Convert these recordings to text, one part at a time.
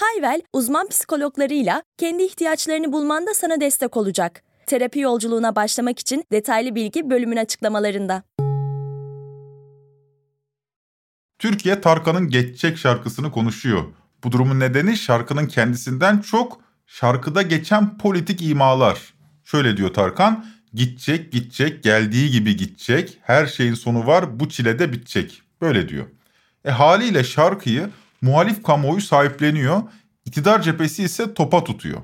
Hayvel, uzman psikologlarıyla kendi ihtiyaçlarını bulmanda sana destek olacak. Terapi yolculuğuna başlamak için detaylı bilgi bölümün açıklamalarında. Türkiye Tarkan'ın Geçecek şarkısını konuşuyor. Bu durumun nedeni şarkının kendisinden çok şarkıda geçen politik imalar. Şöyle diyor Tarkan, gidecek gidecek geldiği gibi gidecek, her şeyin sonu var bu çilede bitecek. Böyle diyor. E haliyle şarkıyı muhalif kamuoyu sahipleniyor, iktidar cephesi ise topa tutuyor.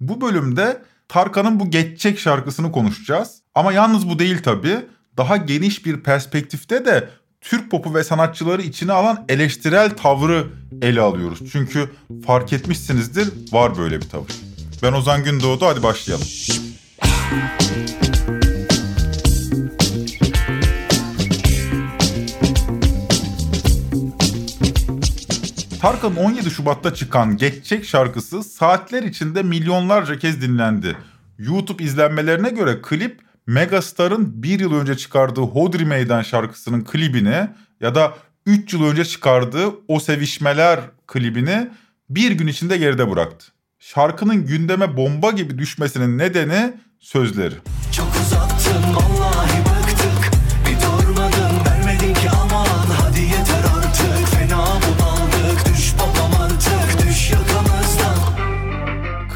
Bu bölümde Tarkan'ın bu Geçecek şarkısını konuşacağız. Ama yalnız bu değil tabii. Daha geniş bir perspektifte de Türk popu ve sanatçıları içine alan eleştirel tavrı ele alıyoruz. Çünkü fark etmişsinizdir var böyle bir tavır. Ben Ozan Gündoğdu hadi başlayalım. Tarkan'ın 17 Şubat'ta çıkan Geçecek şarkısı saatler içinde milyonlarca kez dinlendi. YouTube izlenmelerine göre klip Megastar'ın bir yıl önce çıkardığı Hodri Meydan şarkısının klibini ya da 3 yıl önce çıkardığı O Sevişmeler klibini bir gün içinde geride bıraktı. Şarkının gündeme bomba gibi düşmesinin nedeni sözleri. Çok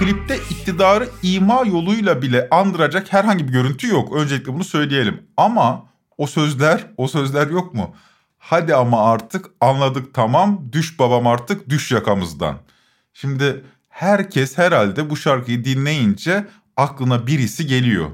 Klipte iktidarı ima yoluyla bile andıracak herhangi bir görüntü yok. Öncelikle bunu söyleyelim. Ama o sözler, o sözler yok mu? Hadi ama artık anladık tamam düş babam artık düş yakamızdan. Şimdi herkes herhalde bu şarkıyı dinleyince aklına birisi geliyor.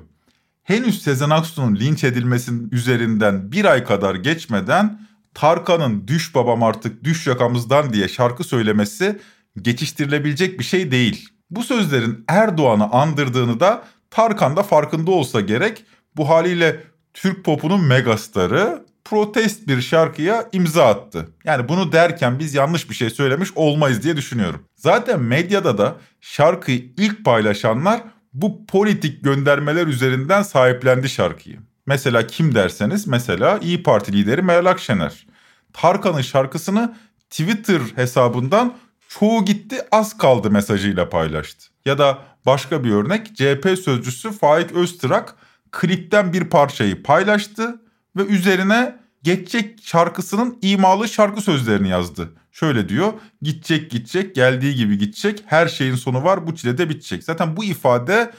Henüz Sezen Aksu'nun linç edilmesinin üzerinden bir ay kadar geçmeden Tarkan'ın düş babam artık düş yakamızdan diye şarkı söylemesi geçiştirilebilecek bir şey değil. Bu sözlerin Erdoğan'ı andırdığını da Tarkan da farkında olsa gerek. Bu haliyle Türk popunun megastarı protest bir şarkıya imza attı. Yani bunu derken biz yanlış bir şey söylemiş olmayız diye düşünüyorum. Zaten medyada da şarkıyı ilk paylaşanlar bu politik göndermeler üzerinden sahiplendi şarkıyı. Mesela kim derseniz mesela İyi Parti lideri Meral Akşener. Tarkan'ın şarkısını Twitter hesabından çoğu gitti az kaldı mesajıyla paylaştı. Ya da başka bir örnek CHP sözcüsü Faik Öztrak klipten bir parçayı paylaştı ve üzerine geçecek şarkısının imalı şarkı sözlerini yazdı. Şöyle diyor gidecek gidecek geldiği gibi gidecek her şeyin sonu var bu çile de bitecek. Zaten bu ifade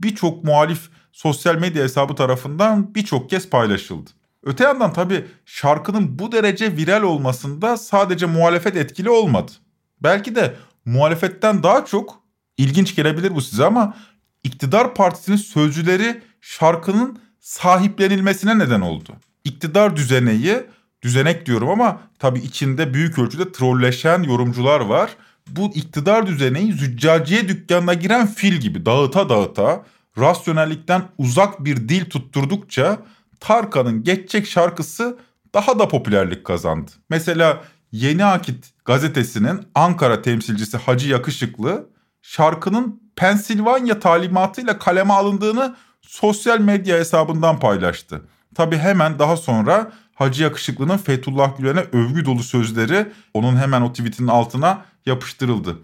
birçok muhalif sosyal medya hesabı tarafından birçok kez paylaşıldı. Öte yandan tabii şarkının bu derece viral olmasında sadece muhalefet etkili olmadı. Belki de muhalefetten daha çok ilginç gelebilir bu size ama iktidar partisinin sözcüleri şarkının sahiplenilmesine neden oldu. İktidar düzeneyi, düzenek diyorum ama tabii içinde büyük ölçüde trolleşen yorumcular var. Bu iktidar düzeneyi züccaciye dükkanına giren fil gibi dağıta dağıta rasyonellikten uzak bir dil tutturdukça Tarkan'ın Geçecek şarkısı daha da popülerlik kazandı. Mesela Yeni Akit gazetesinin Ankara temsilcisi Hacı Yakışıklı şarkının Pensilvanya talimatıyla kaleme alındığını sosyal medya hesabından paylaştı. Tabi hemen daha sonra Hacı Yakışıklı'nın Fethullah Gülen'e övgü dolu sözleri onun hemen o tweetinin altına yapıştırıldı.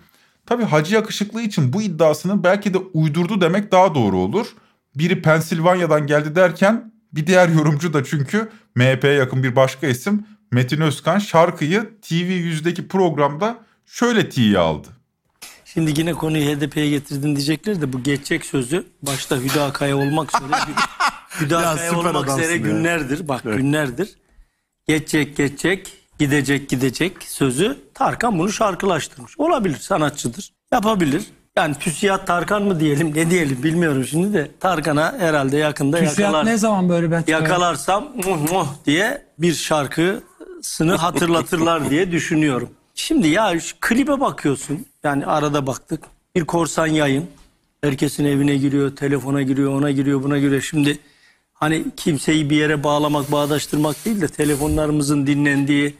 Tabi Hacı Yakışıklı için bu iddiasını belki de uydurdu demek daha doğru olur. Biri Pensilvanya'dan geldi derken bir diğer yorumcu da çünkü MHP'ye yakın bir başka isim Metin Özkan şarkıyı TV100'deki programda şöyle tiye aldı. Şimdi yine konuyu HDP'ye getirdin diyecekler de bu geçecek sözü başta Hüdakaya olmak üzere Hüdakaya olmak üzere günlerdir bak evet. günlerdir geçecek geçecek gidecek gidecek sözü Tarkan bunu şarkılaştırmış. Olabilir sanatçıdır yapabilir. Yani TÜSİAD Tarkan mı diyelim ne diyelim bilmiyorum şimdi de Tarkan'a herhalde yakında yakalar. ne zaman böyle ben Yakalarsam muh muh diye bir şarkısını hatırlatırlar diye düşünüyorum. Şimdi ya şu klibe bakıyorsun. Yani arada baktık. Bir korsan yayın. Herkesin evine giriyor, telefona giriyor, ona giriyor, buna giriyor. Şimdi hani kimseyi bir yere bağlamak, bağdaştırmak değil de telefonlarımızın dinlendiği,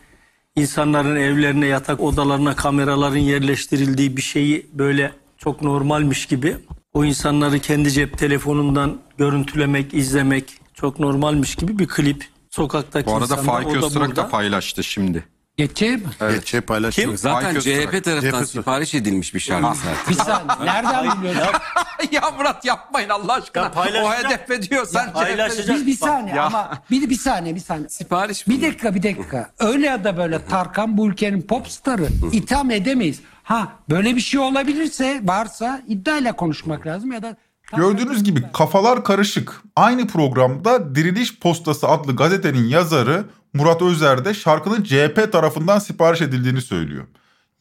insanların evlerine, yatak odalarına kameraların yerleştirildiği bir şeyi böyle çok normalmiş gibi o insanları kendi cep telefonundan görüntülemek, izlemek çok normalmiş gibi bir klip. Sokaktaki Bu arada insanlar, Faik da Öztürk burada. da paylaştı şimdi. Geçeyim mi? Evet. Şey paylaşıyor. Kim? Zaten Faik Öztürk. CHP CHP tarafından tarafı. sipariş edilmiş bir şarkı zaten. Bir saniye. Nereden biliyorsun? ya Murat yapmayın Allah aşkına. Ya paylaşacağım. o hedefe diyorsan paylaşacağım. Bir, bir saniye Ya. ama bir, bir saniye bir saniye. Sipariş Bir bunlar. dakika bir dakika. Öyle ya da böyle Tarkan bu ülkenin pop starı. İtham edemeyiz. Ha böyle bir şey olabilirse varsa iddiayla konuşmak lazım ya da Gördüğünüz gibi kafalar karışık. Aynı programda Diriliş Postası adlı gazetenin yazarı Murat Özer de şarkının CHP tarafından sipariş edildiğini söylüyor.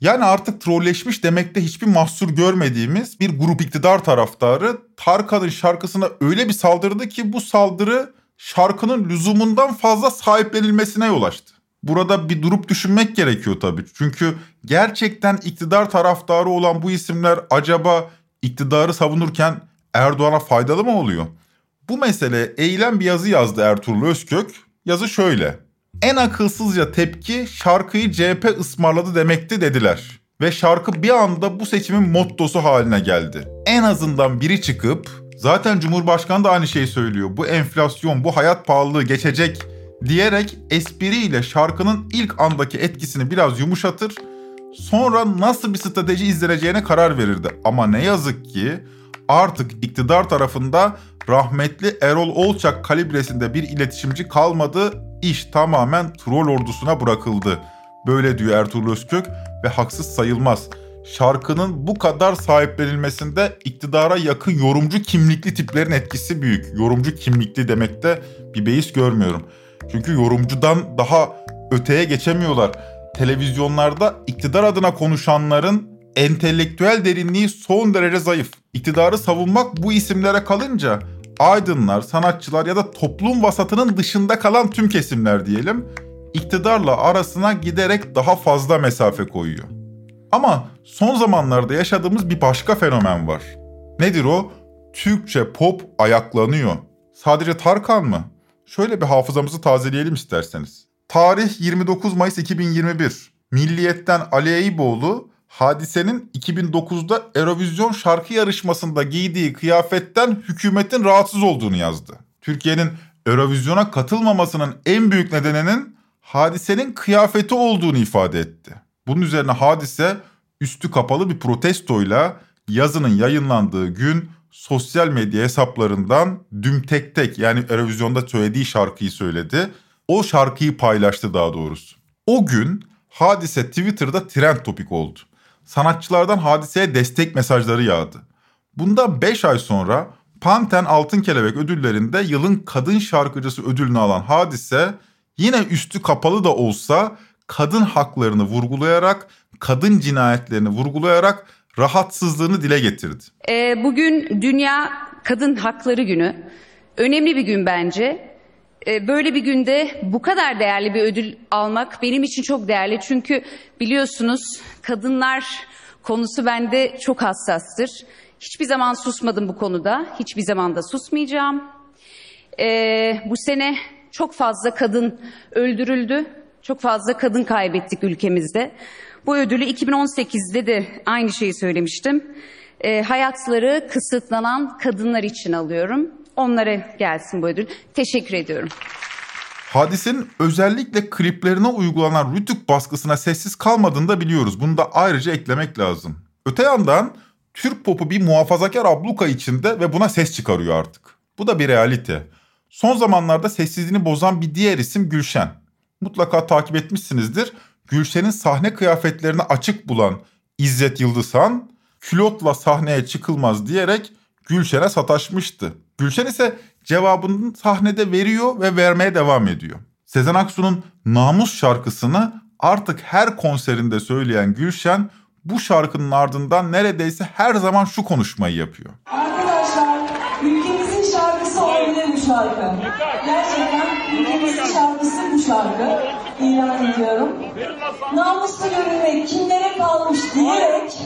Yani artık trolleşmiş demekte hiçbir mahsur görmediğimiz bir grup iktidar taraftarı Tarkan'ın şarkısına öyle bir saldırdı ki bu saldırı şarkının lüzumundan fazla sahiplenilmesine yol açtı. Burada bir durup düşünmek gerekiyor tabii. Çünkü gerçekten iktidar taraftarı olan bu isimler acaba iktidarı savunurken Erdoğan'a faydalı mı oluyor? Bu mesele eğilen bir yazı yazdı Ertuğrul Özkök. Yazı şöyle. En akılsızca tepki şarkıyı CHP ısmarladı demekti dediler. Ve şarkı bir anda bu seçimin mottosu haline geldi. En azından biri çıkıp zaten Cumhurbaşkanı da aynı şeyi söylüyor. Bu enflasyon, bu hayat pahalılığı geçecek diyerek espriyle şarkının ilk andaki etkisini biraz yumuşatır. Sonra nasıl bir strateji izleneceğine karar verirdi. Ama ne yazık ki artık iktidar tarafında rahmetli Erol Olçak kalibresinde bir iletişimci kalmadı. İş tamamen troll ordusuna bırakıldı. Böyle diyor Ertuğrul Özkök ve haksız sayılmaz. Şarkının bu kadar sahiplenilmesinde iktidara yakın yorumcu kimlikli tiplerin etkisi büyük. Yorumcu kimlikli demekte bir beis görmüyorum. Çünkü yorumcudan daha öteye geçemiyorlar. Televizyonlarda iktidar adına konuşanların entelektüel derinliği son derece zayıf. İktidarı savunmak bu isimlere kalınca aydınlar, sanatçılar ya da toplum vasatının dışında kalan tüm kesimler diyelim iktidarla arasına giderek daha fazla mesafe koyuyor. Ama son zamanlarda yaşadığımız bir başka fenomen var. Nedir o? Türkçe pop ayaklanıyor. Sadece Tarkan mı? Şöyle bir hafızamızı tazeleyelim isterseniz. Tarih 29 Mayıs 2021. Milliyetten Ali Eyüboğlu Hadise'nin 2009'da Eurovision şarkı yarışmasında giydiği kıyafetten hükümetin rahatsız olduğunu yazdı. Türkiye'nin Eurovision'a katılmamasının en büyük nedeninin Hadise'nin kıyafeti olduğunu ifade etti. Bunun üzerine Hadise üstü kapalı bir protestoyla yazının yayınlandığı gün sosyal medya hesaplarından düm tek tek yani Eurovision'da söylediği şarkıyı söyledi. O şarkıyı paylaştı daha doğrusu. O gün Hadise Twitter'da trend topik oldu. Sanatçılardan hadiseye destek mesajları yağdı. Bundan 5 ay sonra Panten Altın Kelebek ödüllerinde yılın kadın şarkıcısı ödülünü alan Hadise yine üstü kapalı da olsa kadın haklarını vurgulayarak, kadın cinayetlerini vurgulayarak rahatsızlığını dile getirdi. Ee, Bugün Dünya Kadın Hakları Günü. Önemli bir gün bence. Ee, Böyle bir günde bu kadar değerli bir ödül almak benim için çok değerli. Çünkü biliyorsunuz kadınlar konusu bende çok hassastır. Hiçbir zaman susmadım bu konuda. Hiçbir zaman da susmayacağım. Ee, bu sene çok fazla kadın öldürüldü. Çok fazla kadın kaybettik ülkemizde. Bu ödülü 2018'de de aynı şeyi söylemiştim. Ee, hayatları kısıtlanan kadınlar için alıyorum. Onlara gelsin bu ödül. Teşekkür ediyorum. Hadisenin özellikle kliplerine uygulanan Rütük baskısına sessiz kalmadığını da biliyoruz. Bunu da ayrıca eklemek lazım. Öte yandan Türk popu bir muhafazakar abluka içinde ve buna ses çıkarıyor artık. Bu da bir realite. Son zamanlarda sessizliğini bozan bir diğer isim Gülşen. Mutlaka takip etmişsinizdir. Gülşen'in sahne kıyafetlerini açık bulan İzzet Yıldızhan, külotla sahneye çıkılmaz diyerek Gülşen'e sataşmıştı. Gülşen ise cevabını sahnede veriyor ve vermeye devam ediyor. Sezen Aksu'nun Namus şarkısını artık her konserinde söyleyen Gülşen bu şarkının ardından neredeyse her zaman şu konuşmayı yapıyor. Arkadaşlar ülkemizin şarkısı olabilir bu şarkı. Gerçekten ülkemizin şarkısı bu şarkı. İlan ediyorum. Namuslu görünmek kimlere kalmış diyerek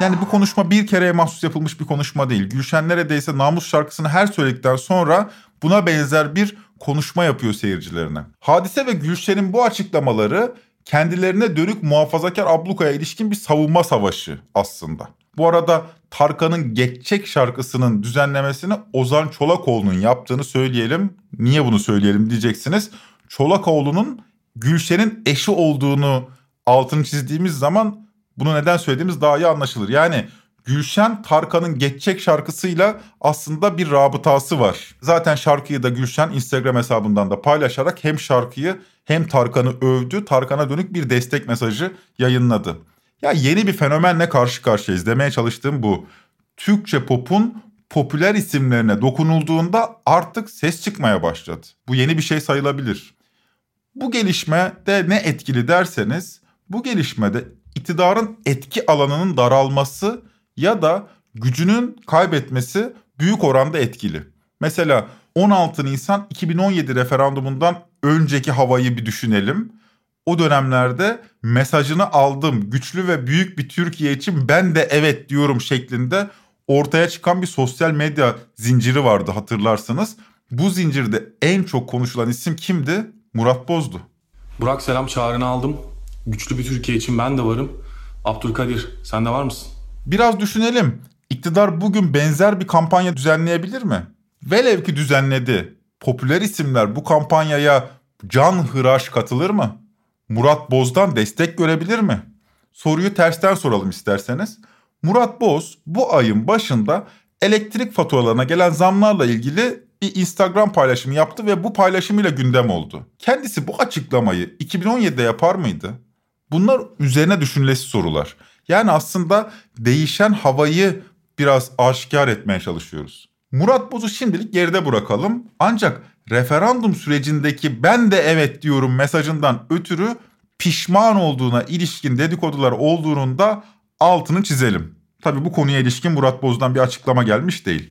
Yani bu konuşma bir kereye mahsus yapılmış bir konuşma değil. Gülşen neredeyse Namus şarkısını her söyledikten sonra buna benzer bir konuşma yapıyor seyircilerine. Hadise ve Gülşen'in bu açıklamaları kendilerine dönük muhafazakar ablukaya ilişkin bir savunma savaşı aslında. Bu arada Tarkan'ın Geçecek şarkısının düzenlemesini Ozan Çolakoğlu'nun yaptığını söyleyelim. Niye bunu söyleyelim diyeceksiniz. Çolakoğlu'nun Gülşen'in eşi olduğunu altını çizdiğimiz zaman bunu neden söylediğimiz daha iyi anlaşılır. Yani Gülşen Tarkan'ın Geçecek şarkısıyla aslında bir rabıtası var. Zaten şarkıyı da Gülşen Instagram hesabından da paylaşarak hem şarkıyı hem Tarkan'ı övdü. Tarkan'a dönük bir destek mesajı yayınladı. Ya yeni bir fenomenle karşı karşıyayız demeye çalıştığım bu. Türkçe pop'un popüler isimlerine dokunulduğunda artık ses çıkmaya başladı. Bu yeni bir şey sayılabilir. Bu gelişme de ne etkili derseniz bu gelişmede iktidarın etki alanının daralması ya da gücünün kaybetmesi büyük oranda etkili. Mesela 16 Nisan 2017 referandumundan önceki havayı bir düşünelim. O dönemlerde mesajını aldım güçlü ve büyük bir Türkiye için ben de evet diyorum şeklinde ortaya çıkan bir sosyal medya zinciri vardı hatırlarsınız. Bu zincirde en çok konuşulan isim kimdi? Murat Boz'du. Burak selam çağrını aldım. Güçlü bir Türkiye için ben de varım. Abdülkadir sen de var mısın? Biraz düşünelim. İktidar bugün benzer bir kampanya düzenleyebilir mi? Velev ki düzenledi. Popüler isimler bu kampanyaya can hıraş katılır mı? Murat Boz'dan destek görebilir mi? Soruyu tersten soralım isterseniz. Murat Boz bu ayın başında elektrik faturalarına gelen zamlarla ilgili bir Instagram paylaşımı yaptı ve bu paylaşımıyla gündem oldu. Kendisi bu açıklamayı 2017'de yapar mıydı? Bunlar üzerine düşünülesi sorular. Yani aslında değişen havayı biraz aşikar etmeye çalışıyoruz. Murat Boz'u şimdilik geride bırakalım. Ancak referandum sürecindeki ben de evet diyorum mesajından ötürü pişman olduğuna ilişkin dedikodular olduğunun da altını çizelim. Tabi bu konuya ilişkin Murat Boz'dan bir açıklama gelmiş değil.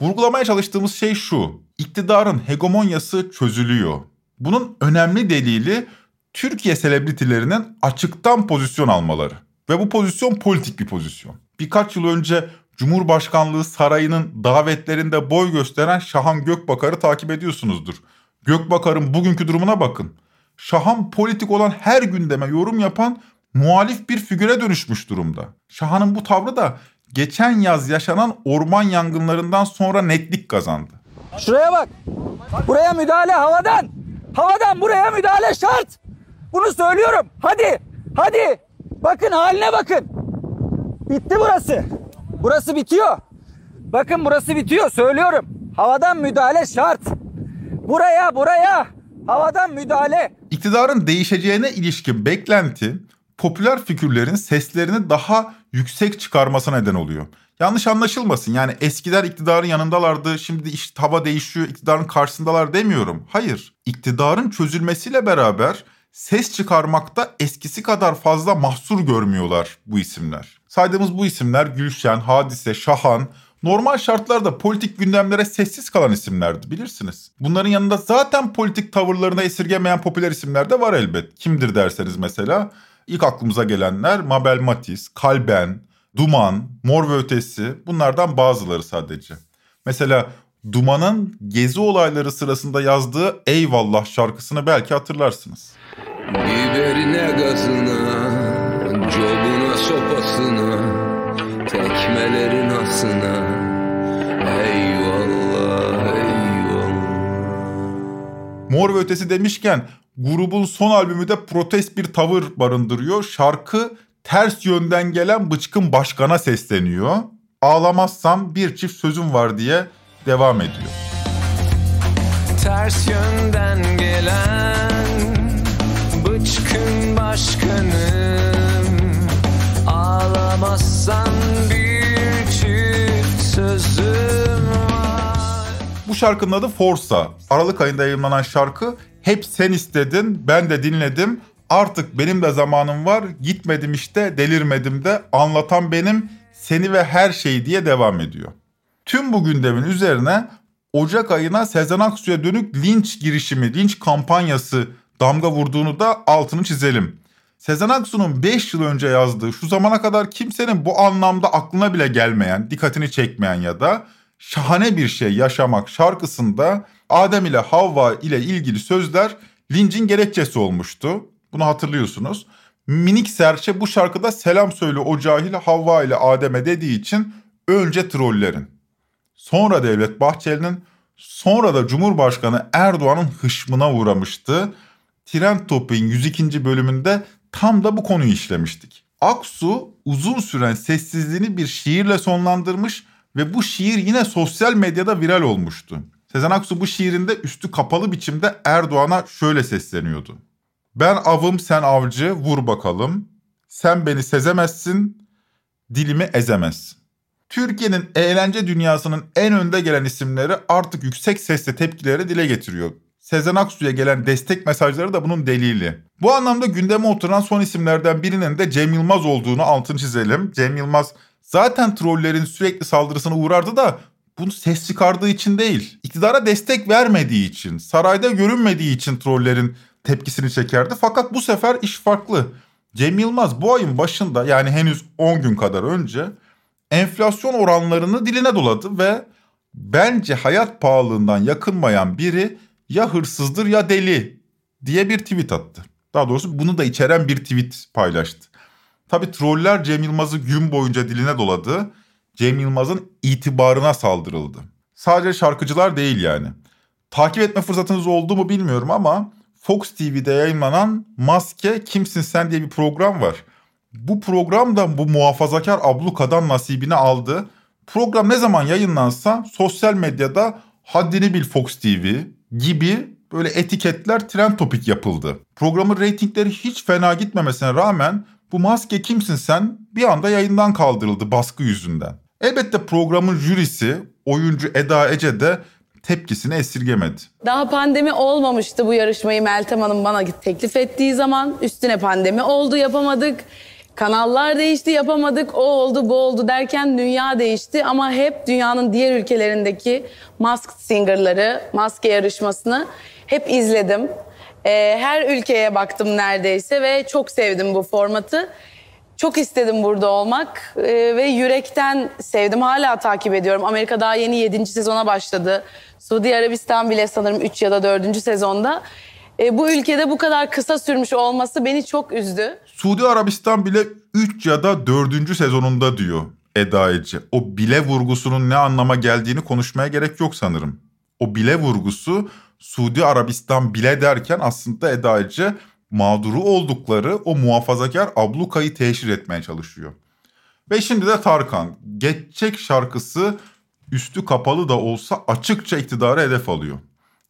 Vurgulamaya çalıştığımız şey şu. İktidarın hegemonyası çözülüyor. Bunun önemli delili Türkiye selebritilerinin açıktan pozisyon almaları. Ve bu pozisyon politik bir pozisyon. Birkaç yıl önce Cumhurbaşkanlığı sarayının davetlerinde boy gösteren Şahan Gökbakar'ı takip ediyorsunuzdur. Gökbakar'ın bugünkü durumuna bakın. Şahan politik olan her gündeme yorum yapan muhalif bir figüre dönüşmüş durumda. Şahan'ın bu tavrı da geçen yaz yaşanan orman yangınlarından sonra netlik kazandı. Şuraya bak. Buraya müdahale havadan. Havadan buraya müdahale şart. Bunu söylüyorum. Hadi. Hadi. Bakın haline bakın. Bitti burası. Burası bitiyor. Bakın burası bitiyor söylüyorum. Havadan müdahale şart. Buraya buraya. Havadan müdahale. İktidarın değişeceğine ilişkin beklenti popüler figürlerin seslerini daha yüksek çıkarmasına neden oluyor. Yanlış anlaşılmasın yani eskiler iktidarın yanındalardı şimdi iş hava değişiyor iktidarın karşısındalar demiyorum. Hayır iktidarın çözülmesiyle beraber ses çıkarmakta eskisi kadar fazla mahsur görmüyorlar bu isimler. Saydığımız bu isimler Gülşen, Hadise, Şahan normal şartlarda politik gündemlere sessiz kalan isimlerdi bilirsiniz. Bunların yanında zaten politik tavırlarına esirgemeyen popüler isimler de var elbet. Kimdir derseniz mesela İlk aklımıza gelenler Mabel Matiz, Kalben, Duman, Mor ve Ötesi bunlardan bazıları sadece. Mesela Duman'ın gezi olayları sırasında yazdığı Eyvallah şarkısını belki hatırlarsınız. Biberine gazına, cobuna sopasına, tek gecelerin hasına Eyvallah eyvallah Mor ve Ötesi demişken grubun son albümü de protest bir tavır barındırıyor. Şarkı ters yönden gelen bıçkın başkana sesleniyor. Ağlamazsam bir çift sözüm var diye devam ediyor. Ters yönden gelen bıçkın başkanım Ağlamazsan bir çift sözüm var Bu şarkının adı Forsa. Aralık ayında yayınlanan şarkı hep sen istedin, ben de dinledim. Artık benim de zamanım var, gitmedim işte, delirmedim de, anlatan benim, seni ve her şeyi diye devam ediyor. Tüm bu gündemin üzerine Ocak ayına Sezen Aksu'ya dönük linç girişimi, linç kampanyası damga vurduğunu da altını çizelim. Sezen Aksu'nun 5 yıl önce yazdığı şu zamana kadar kimsenin bu anlamda aklına bile gelmeyen, dikkatini çekmeyen ya da şahane bir şey yaşamak şarkısında Adem ile Havva ile ilgili sözler lincin gerekçesi olmuştu. Bunu hatırlıyorsunuz. Minik serçe bu şarkıda selam söyle o cahil Havva ile Adem'e dediği için önce trollerin. Sonra Devlet Bahçeli'nin sonra da Cumhurbaşkanı Erdoğan'ın hışmına uğramıştı. Trend Topik'in 102. bölümünde tam da bu konuyu işlemiştik. Aksu uzun süren sessizliğini bir şiirle sonlandırmış ve bu şiir yine sosyal medyada viral olmuştu. Sezen Aksu bu şiirinde üstü kapalı biçimde Erdoğan'a şöyle sesleniyordu. Ben avım sen avcı vur bakalım. Sen beni sezemezsin, dilimi ezemezsin. Türkiye'nin eğlence dünyasının en önde gelen isimleri artık yüksek sesle tepkileri dile getiriyor. Sezen Aksu'ya gelen destek mesajları da bunun delili. Bu anlamda gündeme oturan son isimlerden birinin de Cem Yılmaz olduğunu altını çizelim. Cem Yılmaz zaten trollerin sürekli saldırısına uğrardı da bunu ses çıkardığı için değil. İktidara destek vermediği için, sarayda görünmediği için trollerin tepkisini çekerdi. Fakat bu sefer iş farklı. Cem Yılmaz bu ayın başında yani henüz 10 gün kadar önce enflasyon oranlarını diline doladı ve bence hayat pahalılığından yakınmayan biri ya hırsızdır ya deli diye bir tweet attı. Daha doğrusu bunu da içeren bir tweet paylaştı. Tabi troller Cem Yılmaz'ı gün boyunca diline doladı. Cem Yılmaz'ın itibarına saldırıldı. Sadece şarkıcılar değil yani. Takip etme fırsatınız oldu mu bilmiyorum ama Fox TV'de yayınlanan Maske Kimsin Sen diye bir program var. Bu program da bu muhafazakar ablukadan nasibini aldı. Program ne zaman yayınlansa sosyal medyada haddini bil Fox TV gibi böyle etiketler trend topik yapıldı. Programın reytingleri hiç fena gitmemesine rağmen bu maske kimsin sen bir anda yayından kaldırıldı baskı yüzünden. Elbette programın jürisi oyuncu Eda Ece de tepkisini esirgemedi. Daha pandemi olmamıştı bu yarışmayı Meltem Hanım bana teklif ettiği zaman. Üstüne pandemi oldu yapamadık. Kanallar değişti yapamadık. O oldu bu oldu derken dünya değişti. Ama hep dünyanın diğer ülkelerindeki Masked Singer'ları, maske yarışmasını hep izledim. Ee, her ülkeye baktım neredeyse ve çok sevdim bu formatı. Çok istedim burada olmak ee, ve yürekten sevdim. Hala takip ediyorum. Amerika daha yeni 7. sezona başladı. Suudi Arabistan bile sanırım 3 ya da 4. sezonda. Ee, bu ülkede bu kadar kısa sürmüş olması beni çok üzdü. Suudi Arabistan bile 3 ya da 4. sezonunda diyor Eda Ece. O bile vurgusunun ne anlama geldiğini konuşmaya gerek yok sanırım. O bile vurgusu Suudi Arabistan bile derken aslında Eda Ece mağduru oldukları o muhafazakar ablukayı teşhir etmeye çalışıyor. Ve şimdi de Tarkan. Geçecek şarkısı üstü kapalı da olsa açıkça iktidarı hedef alıyor.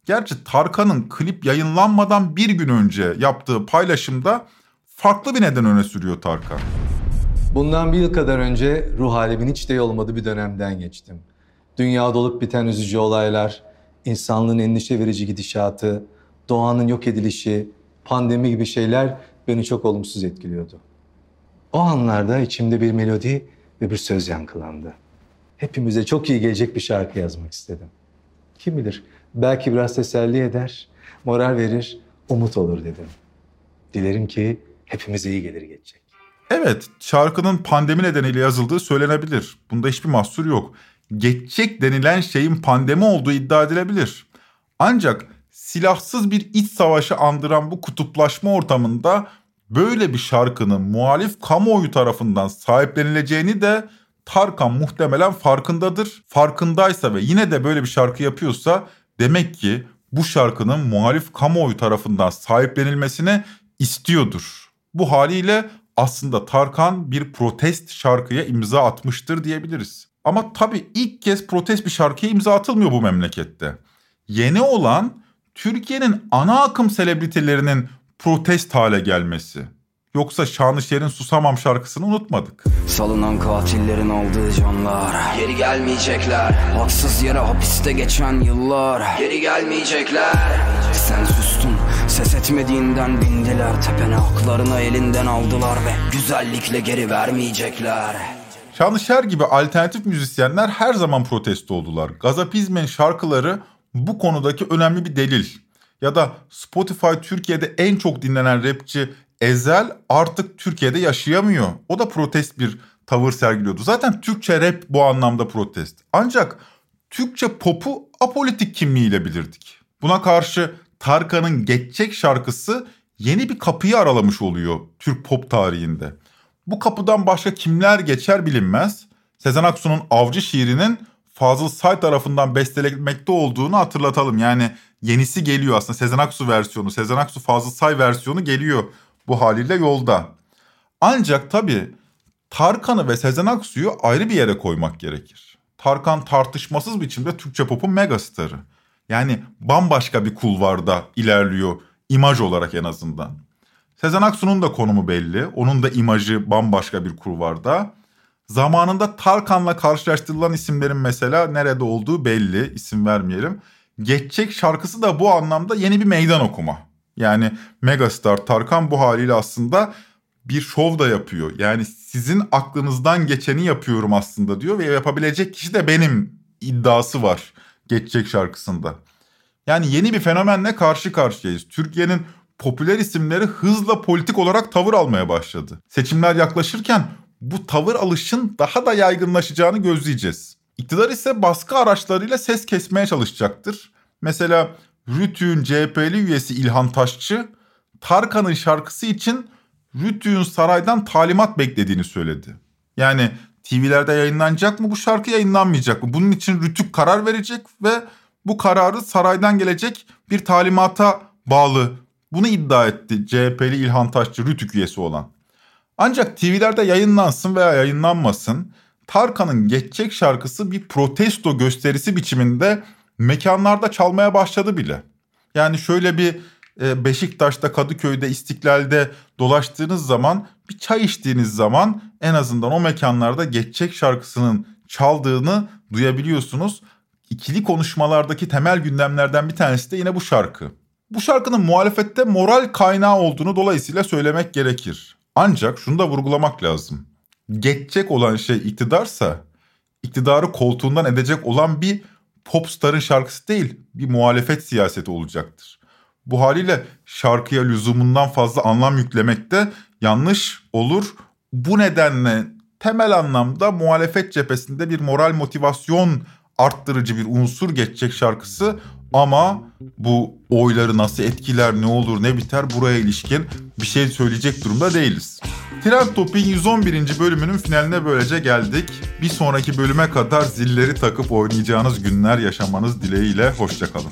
Gerçi Tarkan'ın klip yayınlanmadan bir gün önce yaptığı paylaşımda farklı bir neden öne sürüyor Tarkan. Bundan bir yıl kadar önce ruh halimin hiç de olmadığı bir dönemden geçtim. Dünyada olup biten üzücü olaylar, insanlığın endişe verici gidişatı, doğanın yok edilişi, pandemi gibi şeyler beni çok olumsuz etkiliyordu. O anlarda içimde bir melodi ve bir söz yankılandı. Hepimize çok iyi gelecek bir şarkı yazmak istedim. Kim bilir belki biraz teselli eder, moral verir, umut olur dedim. Dilerim ki hepimize iyi gelir geçecek. Evet, şarkının pandemi nedeniyle yazıldığı söylenebilir. Bunda hiçbir mahsur yok. Geçecek denilen şeyin pandemi olduğu iddia edilebilir. Ancak silahsız bir iç savaşı andıran bu kutuplaşma ortamında böyle bir şarkının muhalif kamuoyu tarafından sahiplenileceğini de Tarkan muhtemelen farkındadır. Farkındaysa ve yine de böyle bir şarkı yapıyorsa demek ki bu şarkının muhalif kamuoyu tarafından sahiplenilmesini istiyordur. Bu haliyle aslında Tarkan bir protest şarkıya imza atmıştır diyebiliriz. Ama tabii ilk kez protest bir şarkıya imza atılmıyor bu memlekette. Yeni olan Türkiye'nin ana akım selebritelerinin protest hale gelmesi. Yoksa Şanışer'in Susamam şarkısını unutmadık. Salınan katillerin aldığı canlar Geri gelmeyecekler Haksız yere hapiste geçen yıllar Geri gelmeyecekler Sen sustun Ses etmediğinden bindiler Tepene haklarını elinden aldılar Ve güzellikle geri vermeyecekler Şanışer gibi alternatif müzisyenler her zaman protesto oldular. Gazapizm'in şarkıları bu konudaki önemli bir delil. Ya da Spotify Türkiye'de en çok dinlenen rapçi Ezel artık Türkiye'de yaşayamıyor. O da protest bir tavır sergiliyordu. Zaten Türkçe rap bu anlamda protest. Ancak Türkçe popu apolitik kimliğiyle bilirdik. Buna karşı Tarkan'ın Geçecek şarkısı yeni bir kapıyı aralamış oluyor Türk pop tarihinde. Bu kapıdan başka kimler geçer bilinmez. Sezen Aksu'nun Avcı şiirinin Fazıl Say tarafından bestelenmekte olduğunu hatırlatalım. Yani yenisi geliyor aslında Sezen Aksu versiyonu, Sezen Aksu Fazıl Say versiyonu geliyor bu haliyle yolda. Ancak tabii Tarkan'ı ve Sezen Aksu'yu ayrı bir yere koymak gerekir. Tarkan tartışmasız biçimde Türkçe pop'un megastarı. Yani bambaşka bir kulvarda ilerliyor imaj olarak en azından. Sezen Aksu'nun da konumu belli. Onun da imajı bambaşka bir kulvarda. Zamanında Tarkan'la karşılaştırılan isimlerin mesela nerede olduğu belli. İsim vermeyelim. Geçecek şarkısı da bu anlamda yeni bir meydan okuma. Yani megastar Tarkan bu haliyle aslında bir şov da yapıyor. Yani sizin aklınızdan geçeni yapıyorum aslında diyor ve yapabilecek kişi de benim iddiası var geçecek şarkısında. Yani yeni bir fenomenle karşı karşıyayız. Türkiye'nin popüler isimleri hızla politik olarak tavır almaya başladı. Seçimler yaklaşırken bu tavır alışın daha da yaygınlaşacağını gözleyeceğiz. İktidar ise baskı araçlarıyla ses kesmeye çalışacaktır. Mesela Rütü'nün CHP'li üyesi İlhan Taşçı, Tarkan'ın şarkısı için Rütü'nün saraydan talimat beklediğini söyledi. Yani TV'lerde yayınlanacak mı bu şarkı yayınlanmayacak mı? Bunun için Rütük karar verecek ve bu kararı saraydan gelecek bir talimata bağlı. Bunu iddia etti CHP'li İlhan Taşçı Rütük üyesi olan. Ancak TV'lerde yayınlansın veya yayınlanmasın Tarkan'ın Geçecek şarkısı bir protesto gösterisi biçiminde mekanlarda çalmaya başladı bile. Yani şöyle bir e, Beşiktaş'ta, Kadıköy'de, İstiklal'de dolaştığınız zaman bir çay içtiğiniz zaman en azından o mekanlarda Geçecek şarkısının çaldığını duyabiliyorsunuz. İkili konuşmalardaki temel gündemlerden bir tanesi de yine bu şarkı. Bu şarkının muhalefette moral kaynağı olduğunu dolayısıyla söylemek gerekir. Ancak şunu da vurgulamak lazım. Geçecek olan şey iktidarsa iktidarı koltuğundan edecek olan bir popstarın şarkısı değil bir muhalefet siyaseti olacaktır. Bu haliyle şarkıya lüzumundan fazla anlam yüklemek de yanlış olur. Bu nedenle temel anlamda muhalefet cephesinde bir moral motivasyon arttırıcı bir unsur geçecek şarkısı ama bu oyları nasıl etkiler, ne olur, ne biter buraya ilişkin bir şey söyleyecek durumda değiliz. Trend Topik'in 111. bölümünün finaline böylece geldik. Bir sonraki bölüme kadar zilleri takıp oynayacağınız günler yaşamanız dileğiyle hoşçakalın.